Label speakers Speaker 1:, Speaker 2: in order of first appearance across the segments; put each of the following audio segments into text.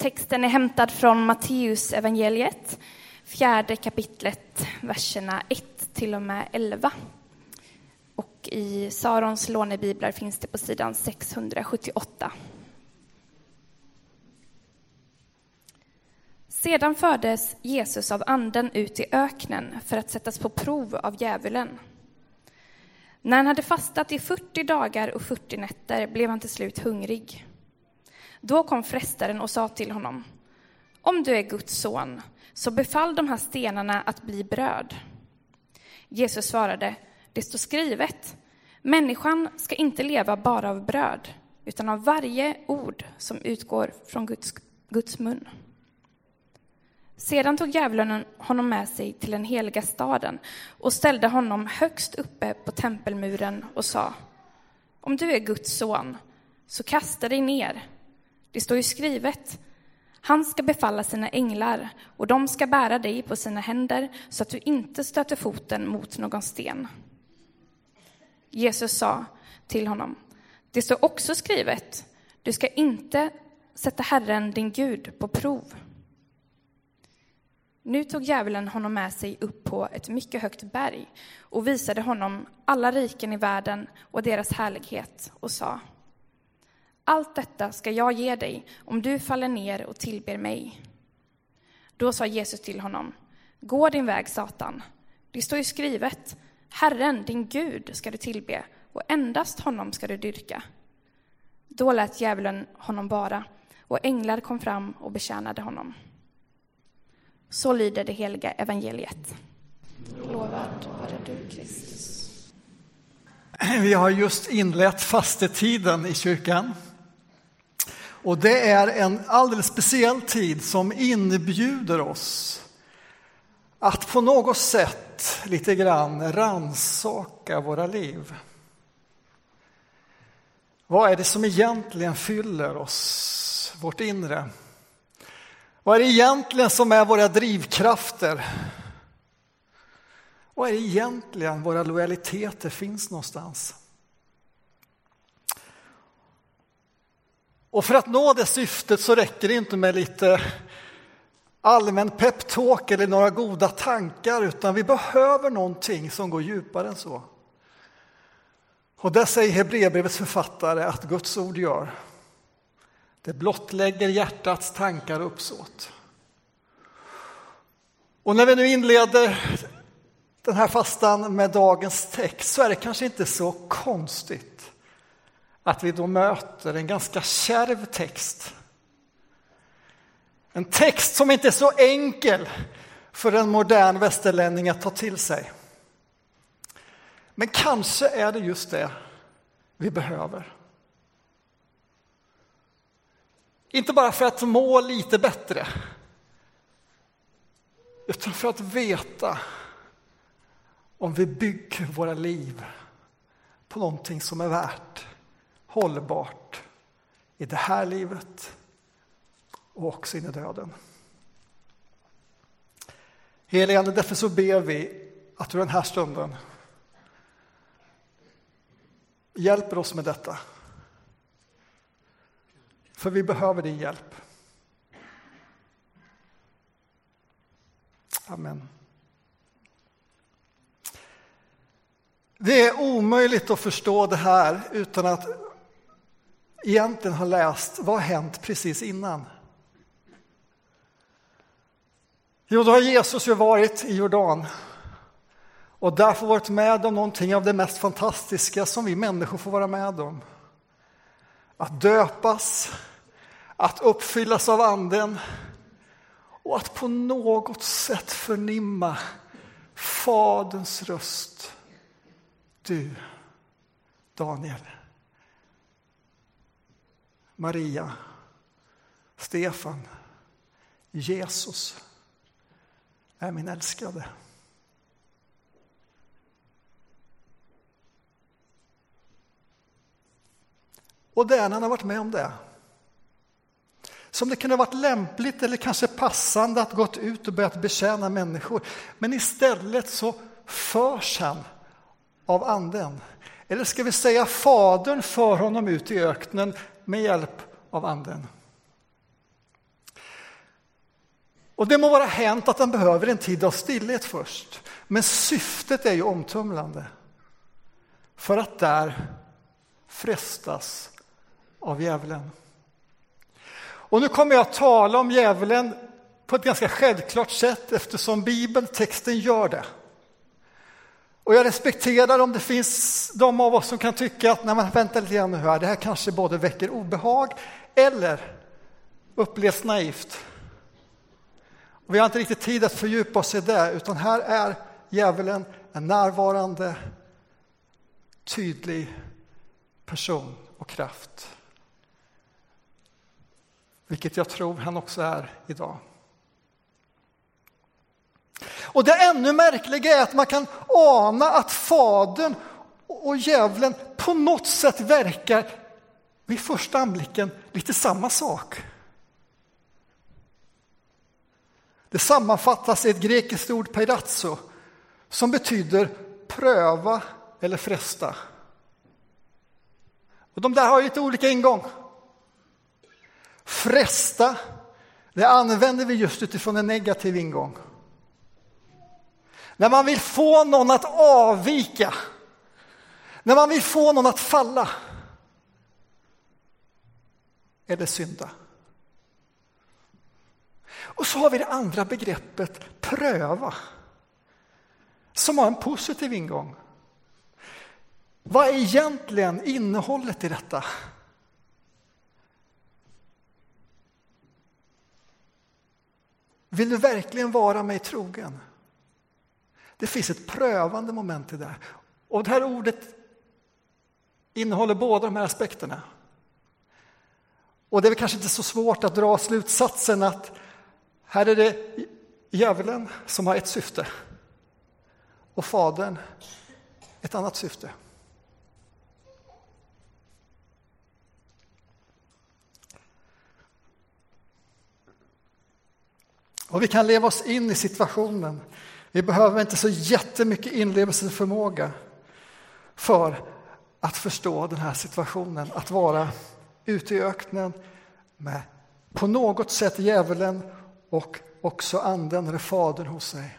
Speaker 1: Texten är hämtad från Matteus evangeliet, fjärde kapitlet, verserna 1 till och med 11. Och i Sarons lånebiblar finns det på sidan 678. Sedan fördes Jesus av anden ut i öknen för att sättas på prov av djävulen. När han hade fastat i 40 dagar och 40 nätter blev han till slut hungrig. Då kom frestaren och sa till honom, om du är Guds son, så befall de här stenarna att bli bröd. Jesus svarade, det står skrivet, människan ska inte leva bara av bröd, utan av varje ord som utgår från Guds, Guds mun. Sedan tog djävulen honom med sig till den heliga staden och ställde honom högst uppe på tempelmuren och sa, om du är Guds son, så kasta dig ner. Det står ju skrivet, han ska befalla sina änglar och de ska bära dig på sina händer så att du inte stöter foten mot någon sten. Jesus sa till honom, det står också skrivet, du ska inte sätta Herren din Gud på prov. Nu tog djävulen honom med sig upp på ett mycket högt berg och visade honom alla riken i världen och deras härlighet och sa allt detta ska jag ge dig om du faller ner och tillber mig. Då sa Jesus till honom Gå din väg, Satan. Det står ju skrivet Herren, din Gud, ska du tillbe och endast honom ska du dyrka. Då lät djävulen honom bara och änglar kom fram och betjänade honom. Så lyder det heliga evangeliet. Lovad vare du, Kristus.
Speaker 2: Vi har just inlett fastetiden i kyrkan. Och det är en alldeles speciell tid som inbjuder oss att på något sätt lite grann ransaka våra liv. Vad är det som egentligen fyller oss, vårt inre? Vad är det egentligen som är våra drivkrafter? Vad är det egentligen våra lojaliteter finns någonstans? Och för att nå det syftet så räcker det inte med lite allmän peptalk eller några goda tankar utan vi behöver någonting som går djupare än så. Och det säger Hebreerbrevets författare att Guds ord gör. Det blottlägger hjärtats tankar och uppsåt. Och när vi nu inleder den här fastan med dagens text så är det kanske inte så konstigt att vi då möter en ganska kärv text. En text som inte är så enkel för en modern västerlänning att ta till sig. Men kanske är det just det vi behöver. Inte bara för att må lite bättre, utan för att veta om vi bygger våra liv på någonting som är värt, hållbart i det här livet och också in i döden. Helige Ande, därför så ber vi att du den här stunden hjälper oss med detta. För vi behöver din hjälp. Amen. Det är omöjligt att förstå det här utan att egentligen har läst vad har hänt precis innan. Jo, då har Jesus ju varit i Jordan och därför varit med om någonting av det mest fantastiska som vi människor får vara med om. Att döpas, att uppfyllas av Anden och att på något sätt förnimma Faderns röst. Du, Daniel, Maria, Stefan, Jesus är min älskade. Och det är när han har varit med om det som det kunde ha varit lämpligt eller kanske passande att gått ut och börjat betjäna människor. Men istället så förs han av anden. Eller ska vi säga Fadern för honom ut i öknen med hjälp av anden. Och det må vara hänt att den behöver en tid av stillhet först. Men syftet är ju omtumlande. För att där frestas av djävulen. Och nu kommer jag att tala om djävulen på ett ganska självklart sätt eftersom bibeltexten gör det. Och jag respekterar om det finns de av oss som kan tycka att, nej men vänta lite grann nu här, det här kanske både väcker obehag eller upplevs naivt. Och vi har inte riktigt tid att fördjupa oss i det, utan här är djävulen en närvarande, tydlig person och kraft. Vilket jag tror han också är idag. Och det ännu märkliga är att man kan ana att Fadern och djävulen på något sätt verkar vid första anblicken lite samma sak. Det sammanfattas i ett grekiskt ord, peirazzo, som betyder pröva eller fresta. Och de där har lite olika ingång. Fresta, det använder vi just utifrån en negativ ingång. När man vill få någon att avvika, när man vill få någon att falla. Eller synda. Och så har vi det andra begreppet pröva, som har en positiv ingång. Vad är egentligen innehållet i detta? Vill du verkligen vara mig trogen? Det finns ett prövande moment i det. Och det här ordet innehåller båda de här aspekterna. Och det är kanske inte så svårt att dra slutsatsen att här är det djävulen som har ett syfte och Fadern ett annat syfte. Och vi kan leva oss in i situationen. Vi behöver inte så jättemycket inlevelseförmåga för att förstå den här situationen. Att vara ute i öknen med på något sätt djävulen och också anden eller fadern hos sig.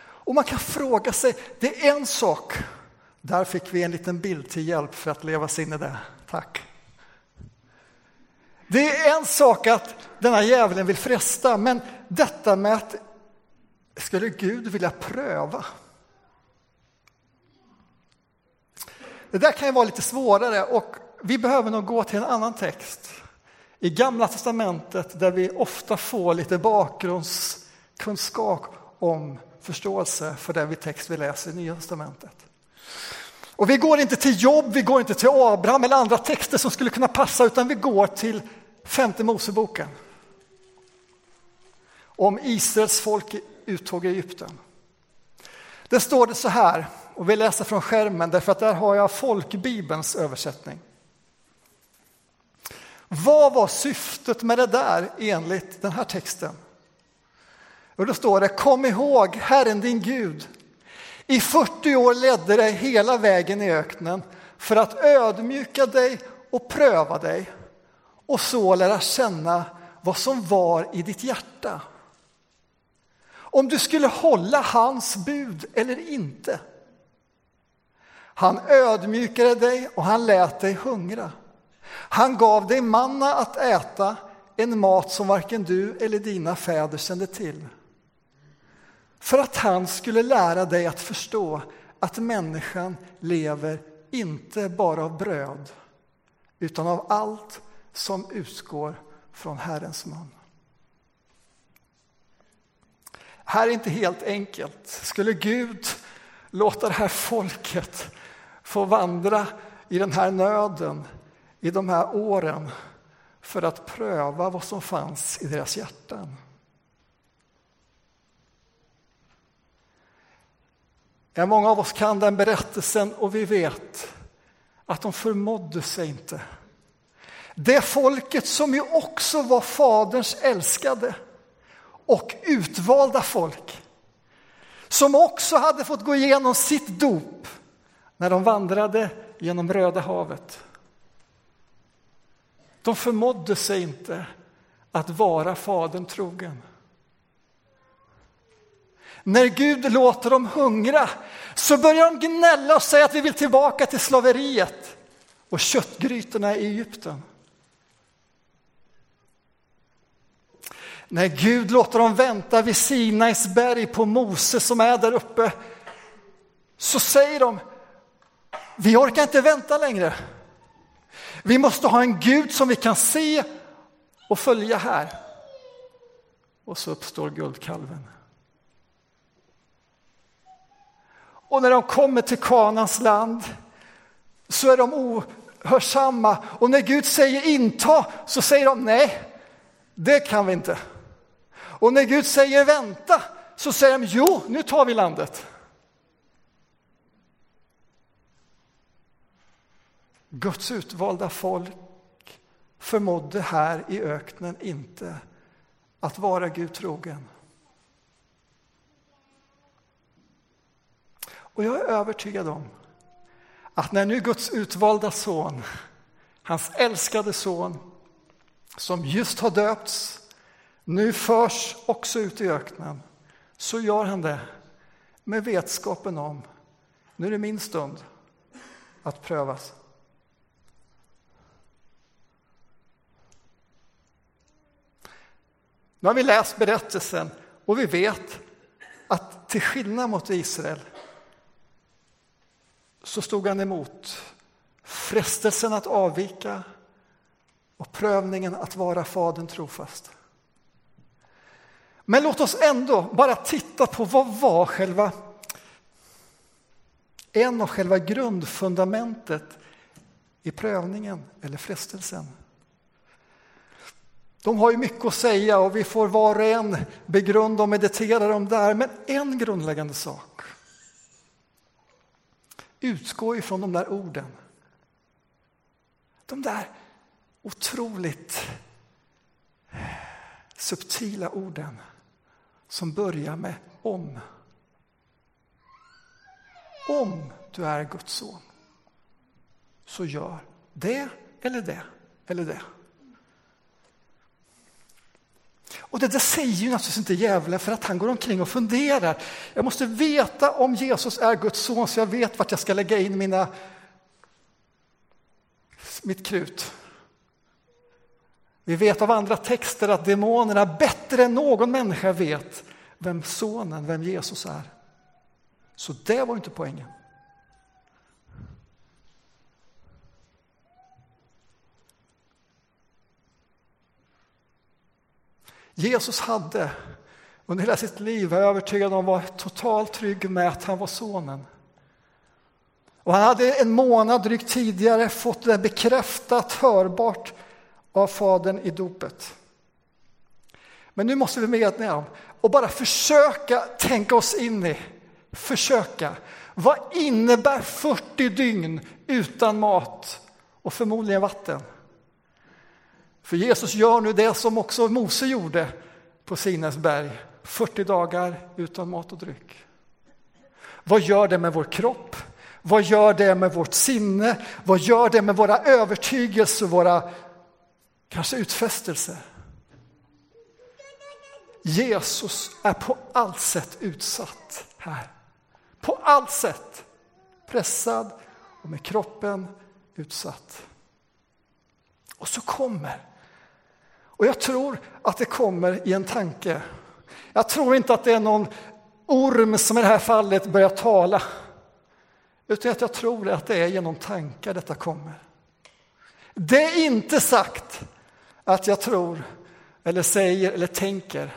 Speaker 2: Och man kan fråga sig, det är en sak, där fick vi en liten bild till hjälp för att leva sig in i det. Tack. Det är en sak att denna djävulen vill fresta, men detta med att skulle Gud vilja pröva? Det där kan ju vara lite svårare och vi behöver nog gå till en annan text i Gamla testamentet där vi ofta får lite bakgrundskunskap om förståelse för den text vi läser i Nya testamentet. Och vi går inte till Jobb, vi går inte till Abraham eller andra texter som skulle kunna passa utan vi går till femte Moseboken. Om Israels folk uttåg i Egypten. Där står det så här, och vi läser från skärmen därför att där har jag folkbibelns översättning. Vad var syftet med det där enligt den här texten? Och då står det, kom ihåg Herren din Gud. I 40 år ledde dig hela vägen i öknen för att ödmjuka dig och pröva dig och så lära känna vad som var i ditt hjärta. Om du skulle hålla hans bud eller inte. Han ödmjukade dig och han lät dig hungra. Han gav dig manna att äta, en mat som varken du eller dina fäder kände till. För att han skulle lära dig att förstå att människan lever inte bara av bröd utan av allt som utgår från Herrens mun. Här är inte helt enkelt. Skulle Gud låta det här folket få vandra i den här nöden i de här åren för att pröva vad som fanns i deras hjärtan. Ja, många av oss kan den berättelsen och vi vet att de förmådde sig inte. Det folket som ju också var Faderns älskade och utvalda folk som också hade fått gå igenom sitt dop när de vandrade genom Röda havet. De förmådde sig inte att vara Fadern trogen. När Gud låter dem hungra så börjar de gnälla och säga att vi vill tillbaka till slaveriet och köttgrytorna i Egypten. När Gud låter dem vänta vid Sinais berg på Mose som är där uppe så säger de, vi orkar inte vänta längre. Vi måste ha en Gud som vi kan se och följa här. Och så uppstår guldkalven. Och när de kommer till Kanans land så är de ohörsamma. Och när Gud säger inta så säger de nej, det kan vi inte. Och när Gud säger vänta så säger de jo, nu tar vi landet. Guds utvalda folk förmådde här i öknen inte att vara Gud trogen. Och jag är övertygad om att när nu Guds utvalda son, hans älskade son, som just har döpts, nu förs också ut i öknen, så gör han det med vetskapen om, nu är det min stund att prövas. Nu har vi läst berättelsen och vi vet att till skillnad mot Israel så stod han emot frestelsen att avvika och prövningen att vara Fadern trofast. Men låt oss ändå bara titta på vad var själva en av själva grundfundamentet i prövningen eller frestelsen. De har ju mycket att säga och vi får var och en begrunda och meditera om där. Men en grundläggande sak utgår ifrån de där orden. De där otroligt subtila orden som börjar med om. Om du är Guds son så gör det eller det eller det. Och det där säger ju naturligtvis inte djävulen för att han går omkring och funderar. Jag måste veta om Jesus är Guds son så jag vet vart jag ska lägga in mina, mitt krut. Vi vet av andra texter att demonerna bättre än någon människa vet vem sonen, vem Jesus är. Så det var inte poängen. Jesus hade under hela sitt liv, är jag övertygad om, var totalt trygg med att han var sonen. Och han hade en månad drygt tidigare fått det bekräftat, hörbart av Fadern i dopet. Men nu måste vi medge om och bara försöka tänka oss in i, försöka. Vad innebär 40 dygn utan mat och förmodligen vatten? För Jesus gör nu det som också Mose gjorde på Sinais berg, 40 dagar utan mat och dryck. Vad gör det med vår kropp? Vad gör det med vårt sinne? Vad gör det med våra övertygelser, våra kanske utfästelse. Jesus är på allt sätt utsatt här. På allt sätt pressad och med kroppen utsatt. Och så kommer och jag tror att det kommer i en tanke. Jag tror inte att det är någon orm som i det här fallet börjar tala. Utan att jag tror att det är genom tankar detta kommer. Det är inte sagt att jag tror, eller säger eller tänker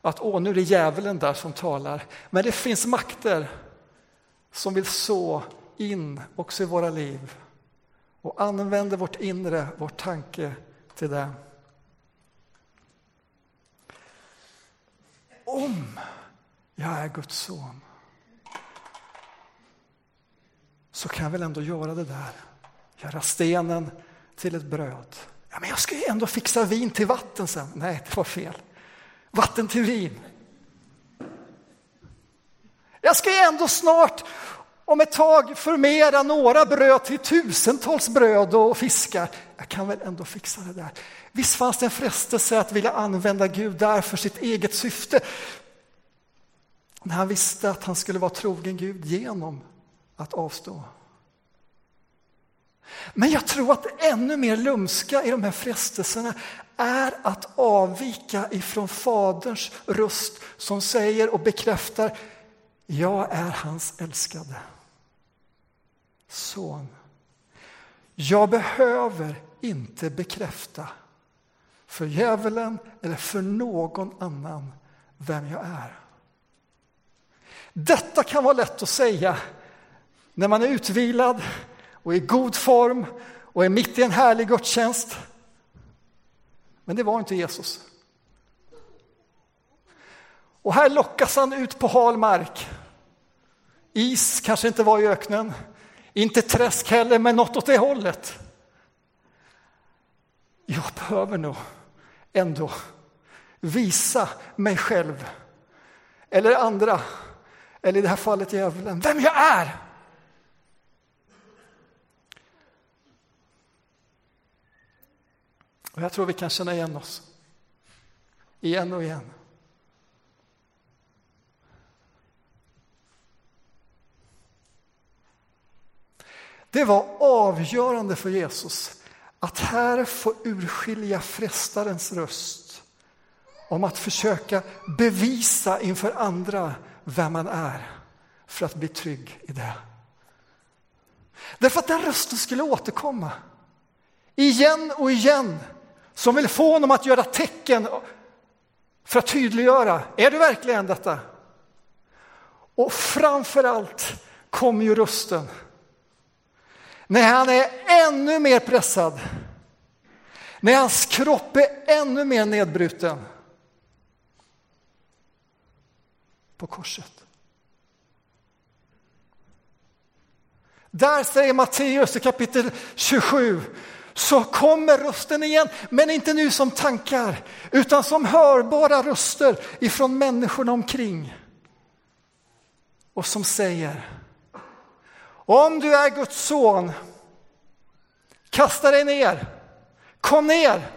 Speaker 2: att åh, nu är det djävulen där som talar. Men det finns makter som vill så in också i våra liv och använder vårt inre, vår tanke till det. om jag är Guds son så kan jag väl ändå göra det där. Göra stenen till ett bröd. Ja, men jag ska ju ändå fixa vin till vatten sen. Nej, det var fel. Vatten till vin. Jag ska ju ändå snart om ett tag förmera några bröd till tusentals bröd och fiskar. Jag kan väl ändå fixa det där. Visst fanns det en frestelse att vilja använda Gud där för sitt eget syfte. när han visste att han skulle vara trogen Gud genom att avstå. Men jag tror att det ännu mer lumska i de här frestelserna är att avvika ifrån Faderns röst som säger och bekräftar jag är hans älskade son. Jag behöver inte bekräfta för djävulen eller för någon annan vem jag är. Detta kan vara lätt att säga när man är utvilad och i god form och är mitt i en härlig gudstjänst. Men det var inte Jesus. Och här lockas han ut på hal mark. Is kanske inte var i öknen, inte träsk heller, men något åt det hållet. Jag behöver nog ändå visa mig själv, eller andra, eller i det här fallet djävulen, vem jag är. Och jag tror vi kan känna igen oss. Igen och igen. Det var avgörande för Jesus att här få urskilja frestarens röst om att försöka bevisa inför andra vem man är för att bli trygg i det. Därför att den rösten skulle återkomma igen och igen som vill få honom att göra tecken för att tydliggöra, är du verkligen detta? Och framför allt kommer ju rösten när han är ännu mer pressad, när hans kropp är ännu mer nedbruten på korset. Där säger Matteus i kapitel 27 så kommer rösten igen, men inte nu som tankar utan som hörbara röster ifrån människorna omkring. Och som säger om du är Guds son, kasta dig ner, kom ner.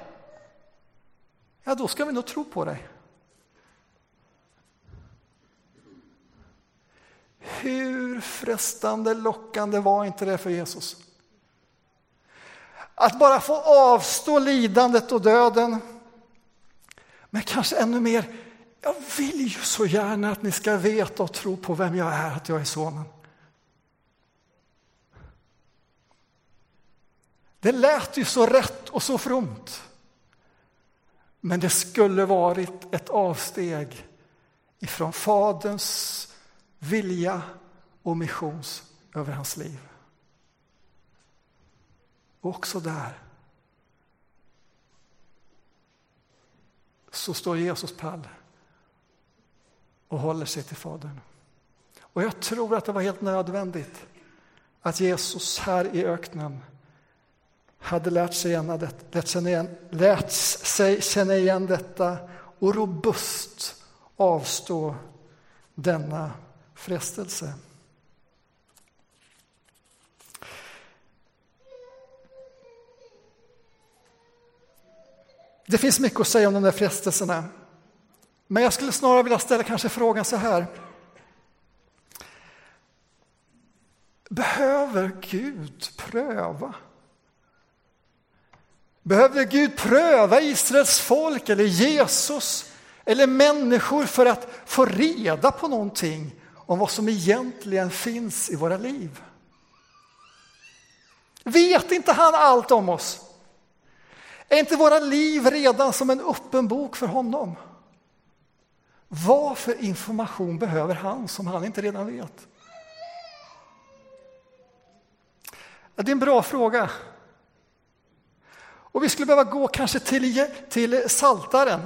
Speaker 2: Ja, då ska vi nog tro på dig. Hur frestande lockande var inte det för Jesus? Att bara få avstå lidandet och döden. Men kanske ännu mer, jag vill ju så gärna att ni ska veta och tro på vem jag är, att jag är sonen. Det lät ju så rätt och så fromt. Men det skulle varit ett avsteg ifrån Faderns vilja och missions över hans liv. Och också där så står Jesus pall och håller sig till Fadern. Och jag tror att det var helt nödvändigt att Jesus här i öknen hade lärt sig, igen, lärt, sig igen, lärt sig känna igen detta och robust avstå denna frestelse. Det finns mycket att säga om de där frestelserna. Men jag skulle snarare vilja ställa kanske frågan så här. Behöver Gud pröva Behöver Gud pröva Israels folk eller Jesus eller människor för att få reda på någonting om vad som egentligen finns i våra liv? Vet inte han allt om oss? Är inte våra liv redan som en öppen bok för honom? Vad för information behöver han som han inte redan vet? Det är en bra fråga. Och vi skulle behöva gå kanske till, till Saltaren.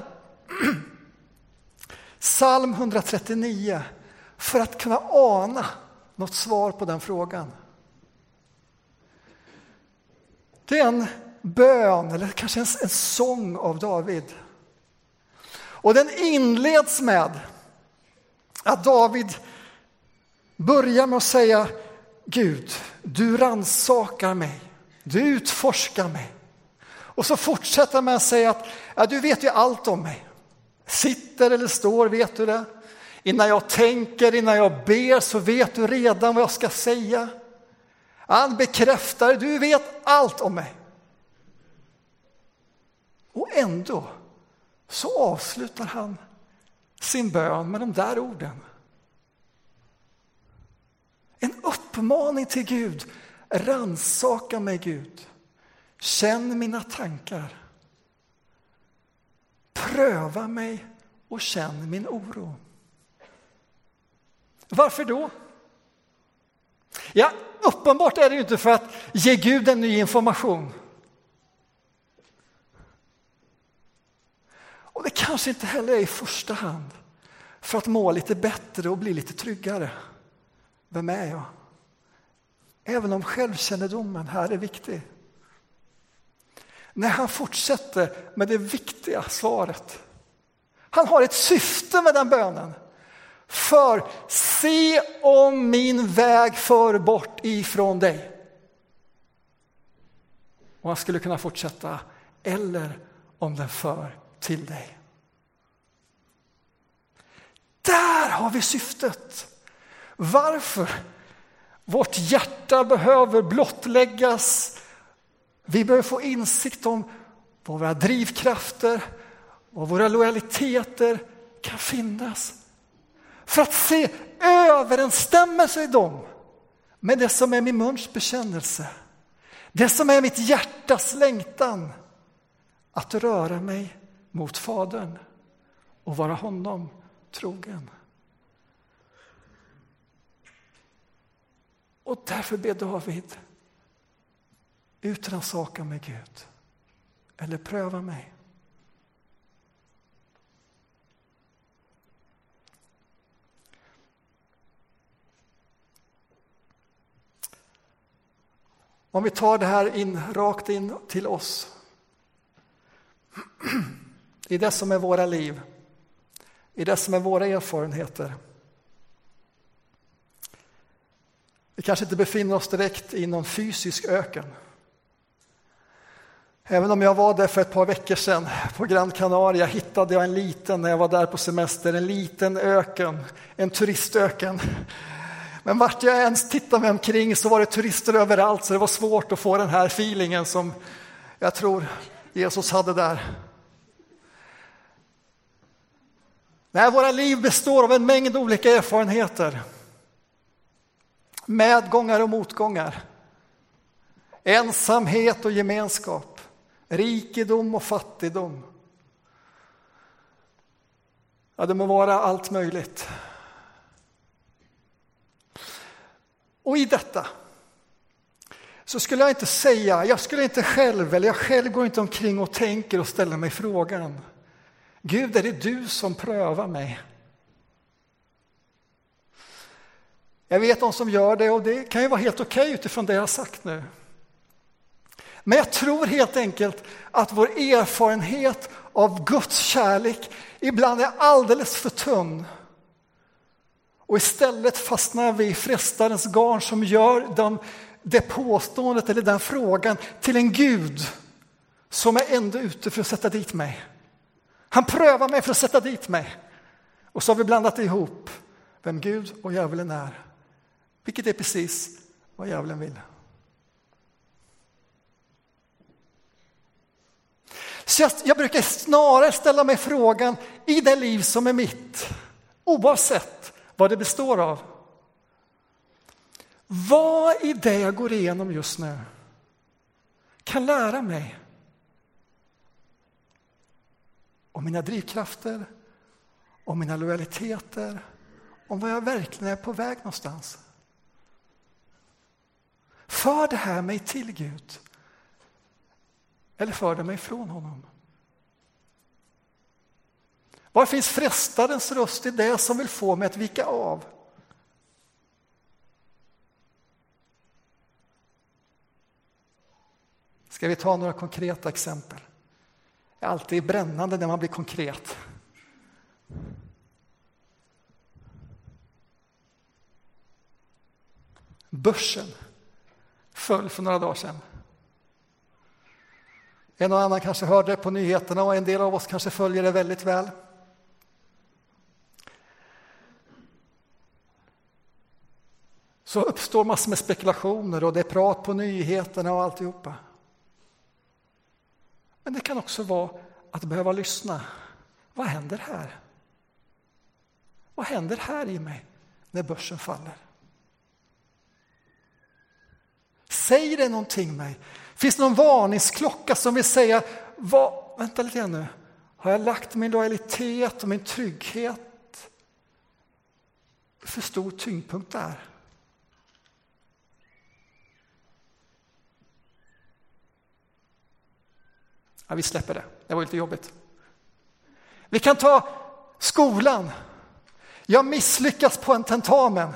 Speaker 2: Psalm 139 för att kunna ana något svar på den frågan. Det är en bön, eller kanske en, en sång av David. Och den inleds med att David börjar med att säga Gud, du ransakar mig, du utforskar mig. Och så fortsätter han med att säga att ja, du vet ju allt om mig. Sitter eller står, vet du det? Innan jag tänker, innan jag ber så vet du redan vad jag ska säga. Han bekräftar, du vet allt om mig. Och ändå så avslutar han sin bön med de där orden. En uppmaning till Gud. Ransaka mig Gud. Känn mina tankar. Pröva mig och känn min oro. Varför då? Ja, uppenbart är det inte för att ge Gud en ny information. Och det kanske inte heller är i första hand för att må lite bättre och bli lite tryggare. Vem är jag? Även om självkännedomen här är viktig. När han fortsätter med det viktiga svaret. Han har ett syfte med den bönen. För se om min väg för bort ifrån dig. Och han skulle kunna fortsätta, eller om den för till dig. Där har vi syftet. Varför vårt hjärta behöver blottläggas. Vi behöver få insikt om var våra drivkrafter och våra lojaliteter kan finnas. För att se överensstämmelse i dem med det som är min muns bekännelse. Det som är mitt hjärtas längtan. Att röra mig mot Fadern och vara honom trogen. Och därför ber David, utrannsaka mig Gud, eller pröva mig. Om vi tar det här in, rakt in till oss. I det som är våra liv, i det som är våra erfarenheter. Vi kanske inte befinner oss direkt i någon fysisk öken. Även om jag var där för ett par veckor sedan på Gran Canaria hittade jag en liten, när jag var där på semester, en liten öken, en turistöken. Men vart jag ens tittade mig omkring så var det turister överallt så det var svårt att få den här feelingen som jag tror Jesus hade där. Nej, våra liv består av en mängd olika erfarenheter. Medgångar och motgångar. Ensamhet och gemenskap. Rikedom och fattigdom. Ja, det må vara allt möjligt. Och i detta så skulle jag inte säga, jag skulle inte själv, eller jag själv går inte omkring och tänker och ställer mig frågan. Gud, är det du som prövar mig? Jag vet de som gör det och det kan ju vara helt okej okay utifrån det jag har sagt nu. Men jag tror helt enkelt att vår erfarenhet av Guds kärlek ibland är alldeles för tunn. Och istället fastnar vi i frestarens garn som gör den, det påståendet eller den frågan till en Gud som är ändå ute för att sätta dit mig. Han prövar mig för att sätta dit mig. Och så har vi blandat ihop vem Gud och djävulen är. Vilket är precis vad djävulen vill. Så jag, jag, brukar snarare ställa mig frågan i det liv som är mitt, oavsett vad det består av. Vad i det jag går igenom just nu kan lära mig om mina drivkrafter, om mina lojaliteter, om vad jag verkligen är på väg någonstans. För det här mig till Gud? Eller för det mig från honom? Var finns frestarens röst i det som vill få mig att vika av? Ska vi ta några konkreta exempel? är alltid brännande när man blir konkret. Börsen föll för några dagar sedan. En och annan kanske hörde det på nyheterna och en del av oss kanske följer det väldigt väl. Så uppstår massor med spekulationer och det är prat på nyheterna och alltihopa. Men det kan också vara att behöva lyssna. Vad händer här? Vad händer här i mig när börsen faller? Säger det någonting mig? Finns det någon varningsklocka som vill säga, vad, vänta lite grann nu, har jag lagt min lojalitet och min trygghet för stor tyngdpunkt där? Ja, vi släpper det, det var lite jobbigt. Vi kan ta skolan. Jag misslyckas på en tentamen.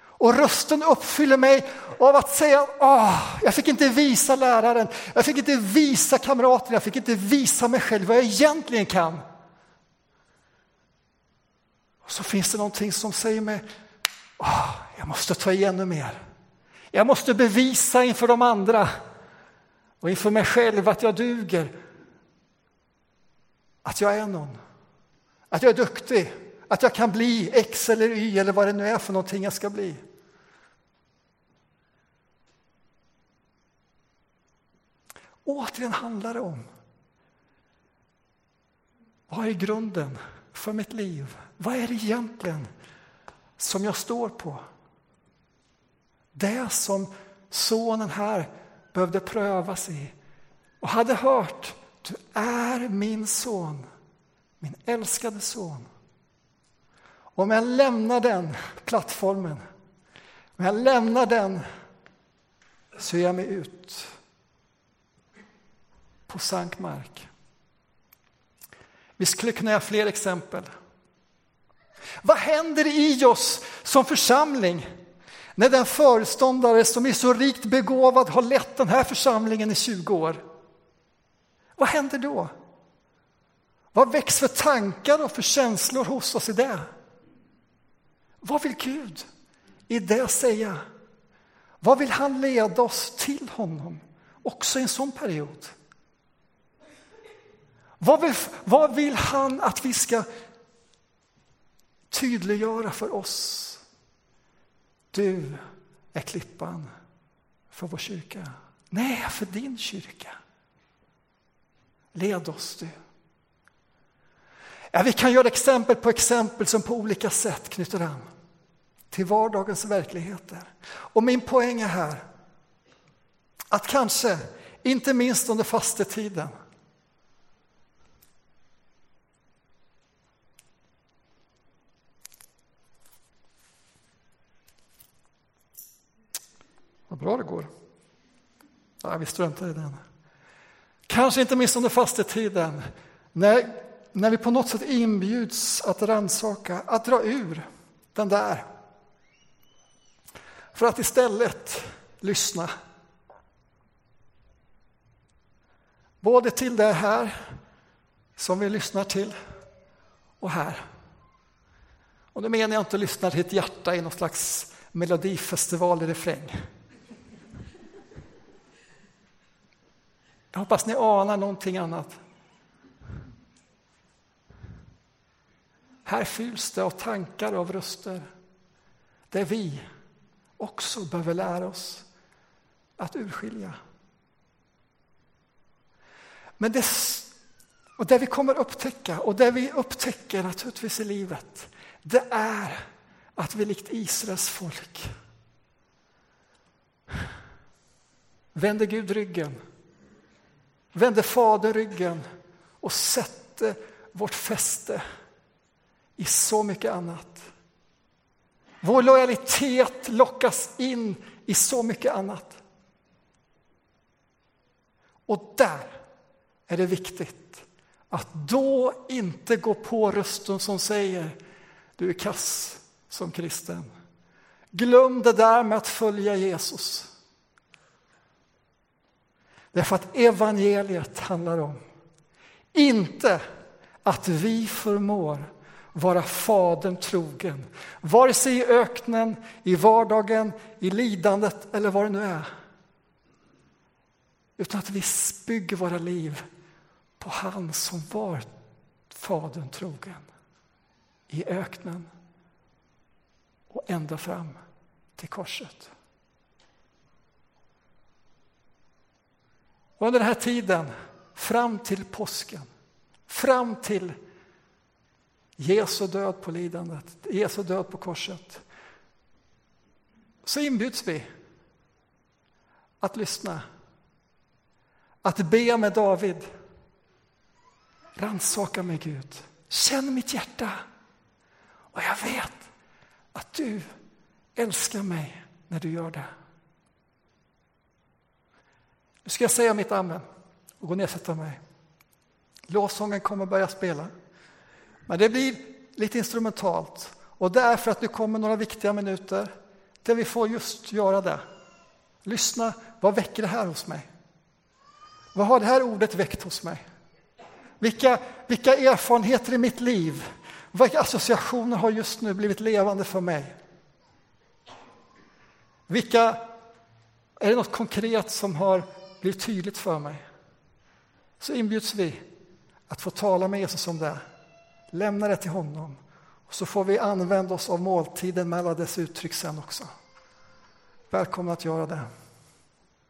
Speaker 2: Och rösten uppfyller mig av att säga Åh, jag fick inte visa läraren, jag fick inte visa kamraterna, jag fick inte visa mig själv vad jag egentligen kan. Och så finns det någonting som säger mig Åh, jag måste ta igen ännu mer. Jag måste bevisa inför de andra och inför mig själv att jag duger. Att jag är någon. Att jag är duktig. Att jag kan bli X eller Y eller vad det nu är för någonting jag ska bli. Återigen handlar det om vad är grunden för mitt liv? Vad är det egentligen som jag står på? Det som sonen här behövde prövas i och hade hört du är min son, min älskade son. Om jag lämnar den plattformen, om jag lämnar den så ger jag mig ut på sank mark. Vi skulle kunna ge fler exempel. Vad händer i oss som församling när den föreståndare som är så rikt begåvad har lett den här församlingen i 20 år? Vad händer då? Vad väcks för tankar och för känslor hos oss i det? Vad vill Gud i det säga? Vad vill han leda oss till honom också i en sån period? Vad vill, vad vill han att vi ska tydliggöra för oss? Du är klippan för vår kyrka. Nej, för din kyrka. Led oss du. Ja, vi kan göra exempel på exempel som på olika sätt knyter an till vardagens verkligheter. Och min poäng är här att kanske, inte minst under fastetiden, Vad bra det går. Nej, vi struntar i den. Kanske inte minst under fastetiden, när, när vi på något sätt inbjuds att rannsaka, att dra ur den där. För att istället lyssna. Både till det här som vi lyssnar till och här. Och nu menar jag inte att lyssna till ett hjärta i någon slags melodifestival i refräng. Jag hoppas ni anar någonting annat. Här fylls det av tankar och av röster där vi också behöver lära oss att urskilja. Men det, och det vi kommer upptäcka, och det vi upptäcker naturligtvis i livet, det är att vi likt Israels folk vänder Gud ryggen vände Fadern ryggen och sätter vårt fäste i så mycket annat. Vår lojalitet lockas in i så mycket annat. Och där är det viktigt att då inte gå på rösten som säger du är kass som kristen. Glöm det där med att följa Jesus. Därför att evangeliet handlar om inte att vi förmår vara Fadern trogen, vare sig i öknen, i vardagen, i lidandet eller vad det nu är. Utan att vi bygger våra liv på han som var Fadern trogen i öknen och ända fram till korset. Och under den här tiden, fram till påsken, fram till Jesu död på lidandet, Jesu död på korset, så inbjuds vi att lyssna, att be med David. Rannsaka mig, Gud. Känn mitt hjärta. Och jag vet att du älskar mig när du gör det. Nu ska jag säga mitt amen och gå ner och sätta mig. Lovsången kommer börja spela. Men det blir lite instrumentalt och därför att det kommer några viktiga minuter där vi får just göra det. Lyssna, vad väcker det här hos mig? Vad har det här ordet väckt hos mig? Vilka, vilka erfarenheter i mitt liv, vilka associationer har just nu blivit levande för mig? Vilka, är det något konkret som har blev tydligt för mig? Så inbjuds vi att få tala med Jesus om det, lämna det till honom och så får vi använda oss av måltiden med alla dess uttryck sen också. Välkomna att göra det.